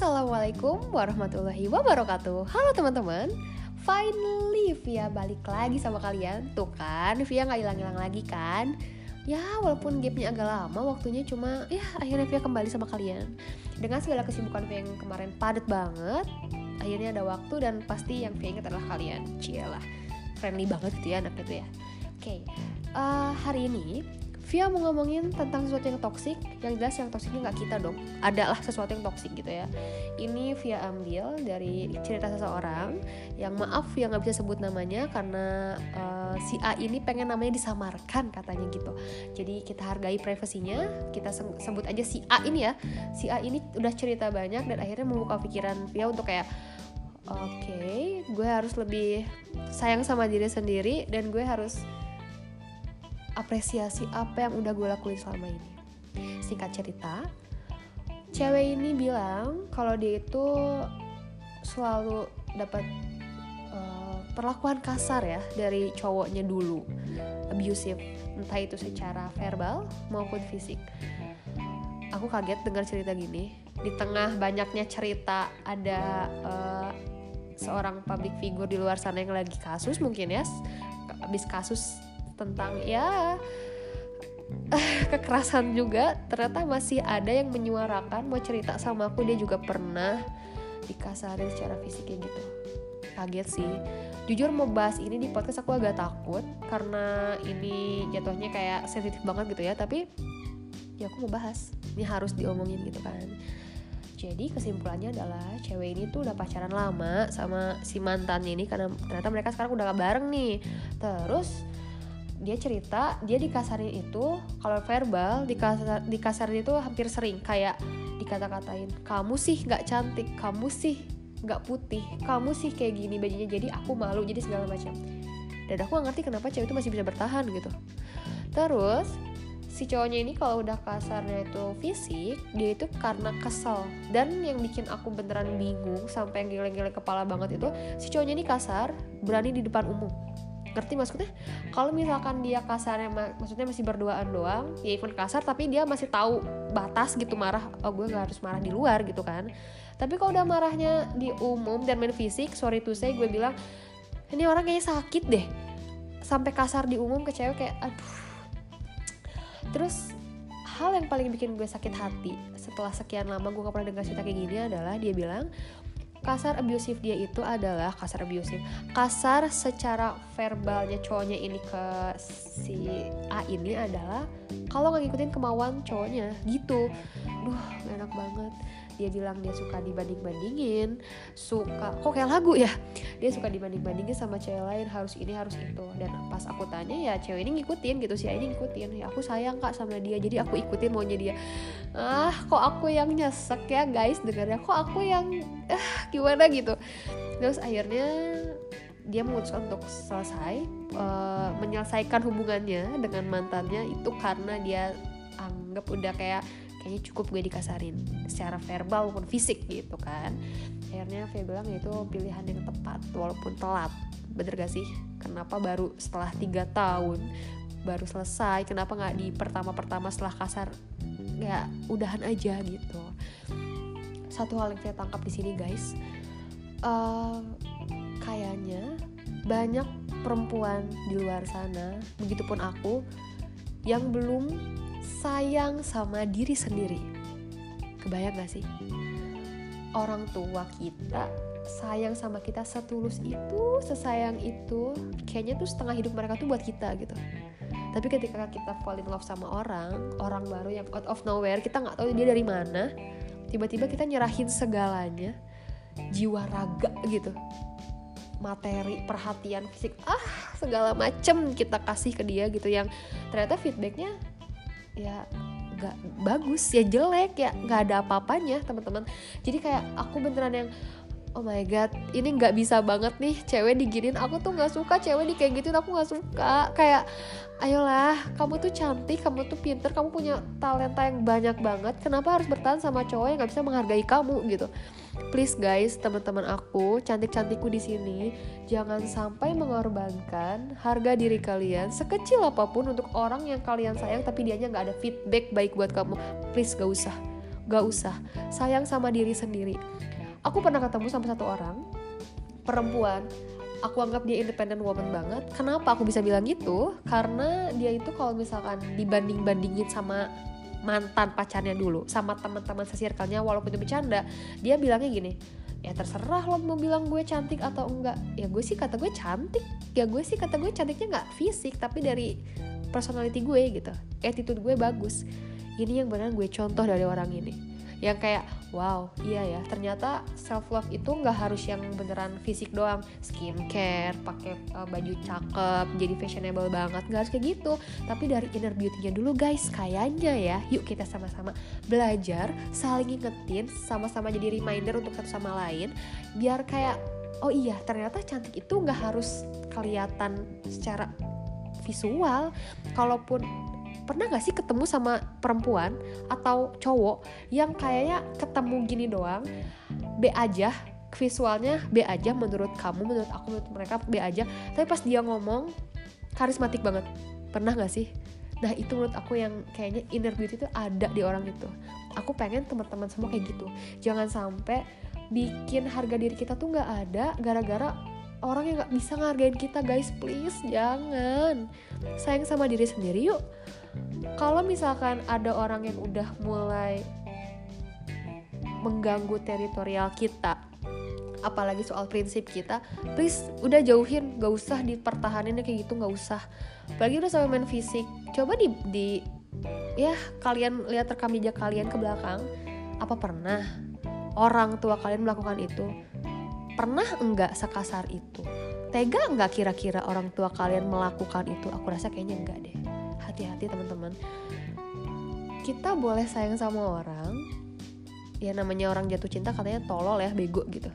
Assalamualaikum warahmatullahi wabarakatuh. Halo teman-teman. Finally Via balik lagi sama kalian. Tuh kan Via gak hilang-hilang lagi kan? Ya walaupun gapnya agak lama Waktunya cuma Ya akhirnya Via kembali sama kalian. Dengan segala kesibukan Via yang kemarin padat banget Akhirnya ada waktu dan pasti yang Via ingat adalah kalian. Cielah Friendly banget gitu ya anak itu ya. Oke okay. uh, Hari ini Via mau ngomongin tentang sesuatu yang toksik yang jelas yang toksiknya nggak kita dong. Adalah sesuatu yang toksik gitu ya. Ini Via ambil dari cerita seseorang yang maaf Via nggak bisa sebut namanya karena uh, si A ini pengen namanya disamarkan katanya gitu. Jadi kita hargai privasinya kita sebut aja si A ini ya. Si A ini udah cerita banyak dan akhirnya membuka pikiran Via untuk kayak oke okay, gue harus lebih sayang sama diri sendiri dan gue harus apresiasi apa yang udah gue lakuin selama ini. Singkat cerita cewek ini bilang kalau dia itu selalu dapat uh, perlakuan kasar ya dari cowoknya dulu. Abusive entah itu secara verbal maupun fisik. Aku kaget dengar cerita gini. Di tengah banyaknya cerita ada uh, seorang public figure di luar sana yang lagi kasus mungkin ya habis kasus tentang ya kekerasan juga. Ternyata masih ada yang menyuarakan mau cerita sama aku dia juga pernah dikasarin secara fisik kayak gitu. Kaget sih. Jujur mau bahas ini di podcast aku agak takut karena ini jatuhnya kayak sensitif banget gitu ya. Tapi ya aku mau bahas. Ini harus diomongin gitu kan. Jadi kesimpulannya adalah cewek ini tuh udah pacaran lama sama si mantannya ini karena ternyata mereka sekarang udah gak bareng nih. Terus dia cerita dia dikasarin itu kalau verbal dikasar dikasarin itu hampir sering. Kayak dikata-katain kamu sih nggak cantik kamu sih nggak putih kamu sih kayak gini bajunya jadi aku malu jadi segala macam. Dan aku gak ngerti kenapa cewek itu masih bisa bertahan gitu. Terus si cowoknya ini kalau udah kasarnya itu fisik dia itu karena kesel. Dan yang bikin aku beneran bingung sampai geleng-geleng kepala banget itu si cowoknya ini kasar berani di depan umum ngerti maksudnya? Kalau misalkan dia kasarnya maksudnya masih berduaan doang ya even kasar tapi dia masih tahu batas gitu marah oh gue gak harus marah di luar gitu kan. Tapi kalau udah marahnya di umum dan main fisik sorry to say gue bilang ini orang kayaknya sakit deh. Sampai kasar di umum ke cewek kayak aduh. Terus hal yang paling bikin gue sakit hati setelah sekian lama gue gak pernah dengar cerita kayak gini adalah dia bilang kasar abusive dia itu adalah kasar abusive. Kasar secara verbalnya cowoknya ini ke si A ini adalah kalau nggak ngikutin kemauan cowoknya gitu. Duh enak banget dia bilang dia suka dibanding-bandingin. Suka kok kayak lagu ya? Dia suka dibanding-bandingin sama cewek lain harus ini harus itu. Dan pas aku tanya ya cewek ini ngikutin gitu sih ini ngikutin. Ya aku sayang kak sama dia. Jadi aku ikutin maunya dia. Ah kok aku yang nyesek ya guys? Dengarnya kok aku yang ah gimana gitu? Terus akhirnya dia memutuskan untuk selesai uh, menyelesaikan hubungannya dengan mantannya itu karena dia anggap udah kayak kayaknya cukup gue dikasarin secara verbal maupun fisik gitu kan. Akhirnya Via bilang ya itu pilihan yang tepat walaupun telat. Bener gak sih? Kenapa baru setelah tiga tahun baru selesai? Kenapa nggak di pertama-pertama setelah kasar ya udahan aja gitu. Satu hal yang saya tangkap di sini guys. Uh, kayaknya banyak perempuan di luar sana begitupun aku yang belum sayang sama diri sendiri. Kebayang gak sih? Orang tua kita sayang sama kita setulus itu, sesayang itu, kayaknya tuh setengah hidup mereka tuh buat kita gitu. Tapi ketika kita fall in love sama orang, orang baru yang out of nowhere, kita nggak tahu dia dari mana, tiba-tiba kita nyerahin segalanya, jiwa raga gitu, materi, perhatian fisik, ah segala macem kita kasih ke dia gitu yang ternyata feedbacknya ya nggak bagus ya jelek ya nggak ada apa-apanya teman-teman. Jadi kayak aku beneran yang oh my god ini nggak bisa banget nih cewek diginin aku tuh nggak suka cewek di kayak gitu aku nggak suka. Kayak ayolah kamu tuh cantik kamu tuh pinter kamu punya talenta yang banyak banget. Kenapa harus bertahan sama cowok yang nggak bisa menghargai kamu? Gitu. Please guys teman-teman aku cantik-cantikku di sini jangan sampai mengorbankan harga diri kalian sekecil apa pun untuk orang yang kalian sayang tapi dianya nggak ada feedback baik buat kamu. Please gak usah. Gak usah. Sayang sama diri sendiri aku pernah ketemu sama satu orang perempuan. Aku anggap dia independent woman banget. Kenapa aku bisa bilang gitu? Karena dia itu kalau misalkan dibanding-bandingin sama mantan pacarnya dulu sama teman-teman sesirkelnya walaupun itu bercanda dia bilangnya gini ya terserah lo mau bilang gue cantik atau enggak. Ya gue sih kata gue cantik. Ya gue sih kata gue cantiknya nggak fisik tapi dari personality gue gitu. Attitude gue bagus. Ini yang benar gue contoh dari orang ini. Yang kayak wow iya ya. Ternyata self love itu nggak harus yang beneran fisik doang. Skincare pakai uh, baju cakep jadi fashionable banget. Nggak harus kayak gitu. Tapi dari inner beauty-nya dulu guys. Kayaknya ya yuk kita sama-sama belajar saling ingetin sama-sama jadi reminder untuk satu sama lain. Biar kayak oh iya ternyata cantik itu nggak harus kelihatan secara visual. Kalaupun pernah gak sih ketemu sama perempuan atau cowok yang kayaknya ketemu gini doang B aja visualnya B aja menurut kamu menurut aku menurut mereka B aja tapi pas dia ngomong karismatik banget. Pernah gak sih? Nah itu menurut aku yang kayaknya inner beauty itu ada di orang itu. Aku pengen teman-teman semua kayak gitu. Jangan sampai bikin harga diri kita tuh nggak ada gara-gara orang yang nggak bisa ngargain kita. Guys please jangan. Sayang sama diri sendiri yuk kalau misalkan ada orang yang udah mulai mengganggu teritorial kita apalagi soal prinsip kita please udah jauhin gak usah dipertahanin kayak gitu gak usah. Apalagi udah sampai main fisik coba di, di ya kalian lihat rekam jejak kalian ke belakang apa pernah orang tua kalian melakukan itu? Pernah enggak sekasar itu? Tega enggak kira-kira orang tua kalian melakukan itu? Aku rasa kayaknya enggak deh hati-hati teman-teman. Kita boleh sayang sama orang ya namanya orang jatuh cinta katanya tolol ya bego gitu.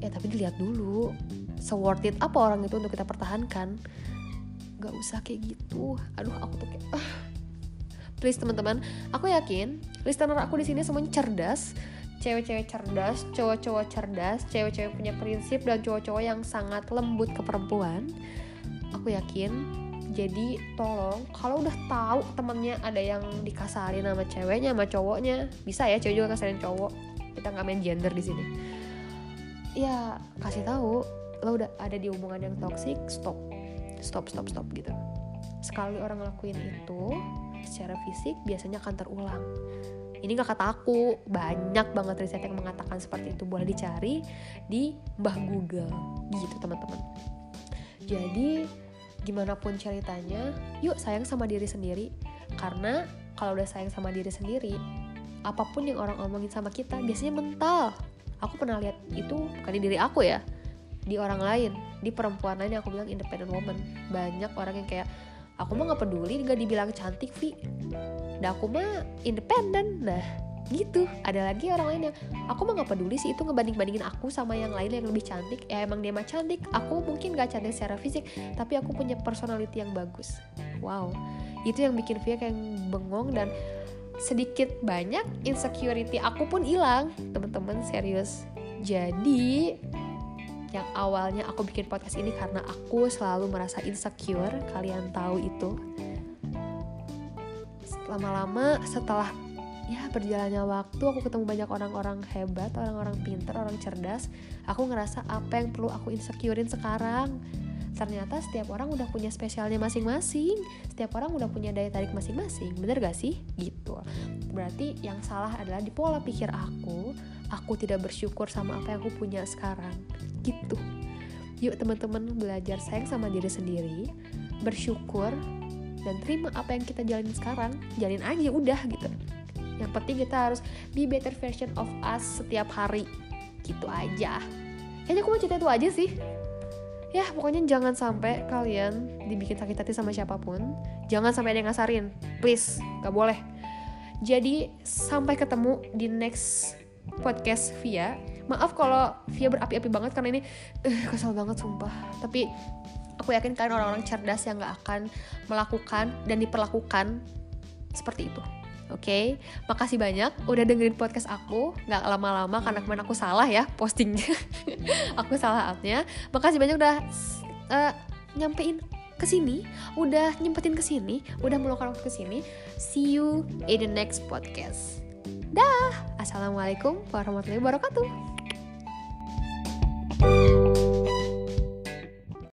Ya tapi dilihat dulu se worth it apa orang itu untuk kita pertahankan? Gak usah kayak gitu. Aduh aku tuh kayak ah. please teman-teman aku yakin listener aku di sini semuanya cerdas. Cewek-cewek cerdas, cowok-cowok cerdas, cewek-cewek punya prinsip dan cowok-cowok yang sangat lembut ke perempuan. Aku yakin jadi tolong kalau udah tahu temennya ada yang dikasarin sama ceweknya sama cowoknya bisa ya cewek juga kasarin cowok. Kita nggak main gender di sini. Ya kasih tahu lo udah ada di hubungan yang toxic stop. Stop stop stop gitu. Sekali orang ngelakuin itu secara fisik biasanya akan terulang. Ini gak kata aku banyak banget riset yang mengatakan seperti itu. Boleh dicari di Mbah Google. Gitu teman-teman. Jadi gimana pun ceritanya yuk sayang sama diri sendiri. Karena kalau udah sayang sama diri sendiri apa pun yang orang omongin sama kita biasanya mental. Aku pernah lihat itu bukan di diri aku ya di orang lain. Di perempuan lain yang aku bilang independent woman. Banyak orang yang kayak aku mah nggak peduli gak dibilang cantik Vi. Dan aku mah independen nah gitu. Ada lagi orang lain yang aku mah gak peduli sih itu ngebanding bandingin aku sama yang lain yang lebih cantik. Ya emang dia mah cantik. Aku mungkin gak cantik secara fisik tapi aku punya personality yang bagus. Wow. Itu yang bikin Via kayak bengong dan sedikit banyak insecurity aku pun hilang. Teman-teman serius. Jadi yang awalnya aku bikin podcast ini karena aku selalu merasa insecure kalian tahu itu. Lama-lama setelah ya berjalannya waktu aku ketemu banyak orang-orang hebat orang-orang pinter orang cerdas. Aku ngerasa apa yang perlu aku insecurein sekarang. Ternyata setiap orang udah punya spesialnya masing-masing. Setiap orang udah punya daya tarik masing-masing. Bener gak sih? Gitu. Berarti yang salah adalah di pola pikir aku aku tidak bersyukur sama apa yang aku punya sekarang. Gitu. Yuk teman-teman belajar sayang sama diri sendiri bersyukur dan terima apa yang kita jalanin sekarang. Jalin aja udah gitu yang penting kita harus be better version of us setiap hari. Gitu aja. Kayaknya aku mau cerita itu aja sih. Ya pokoknya jangan sampai kalian dibikin sakit hati sama siapa pun jangan sampai ada yang ngasarin. Please gak boleh. Jadi sampai ketemu di next podcast Via. Maaf kalau Via berapi-api banget karena ini uh, kesel banget sumpah. Tapi aku yakin kalian orang-orang cerdas yang gak akan melakukan dan diperlakukan seperti itu Oke, okay? makasih banyak udah dengerin podcast aku. Gak lama-lama karena kemarin aku salah ya postingnya. aku salah artinya. Makasih banyak udah uh, nyampein ke sini, udah nyempetin ke sini, udah meluangkan waktu ke sini. See you in the next podcast. Dah. Assalamualaikum warahmatullahi wabarakatuh. thank you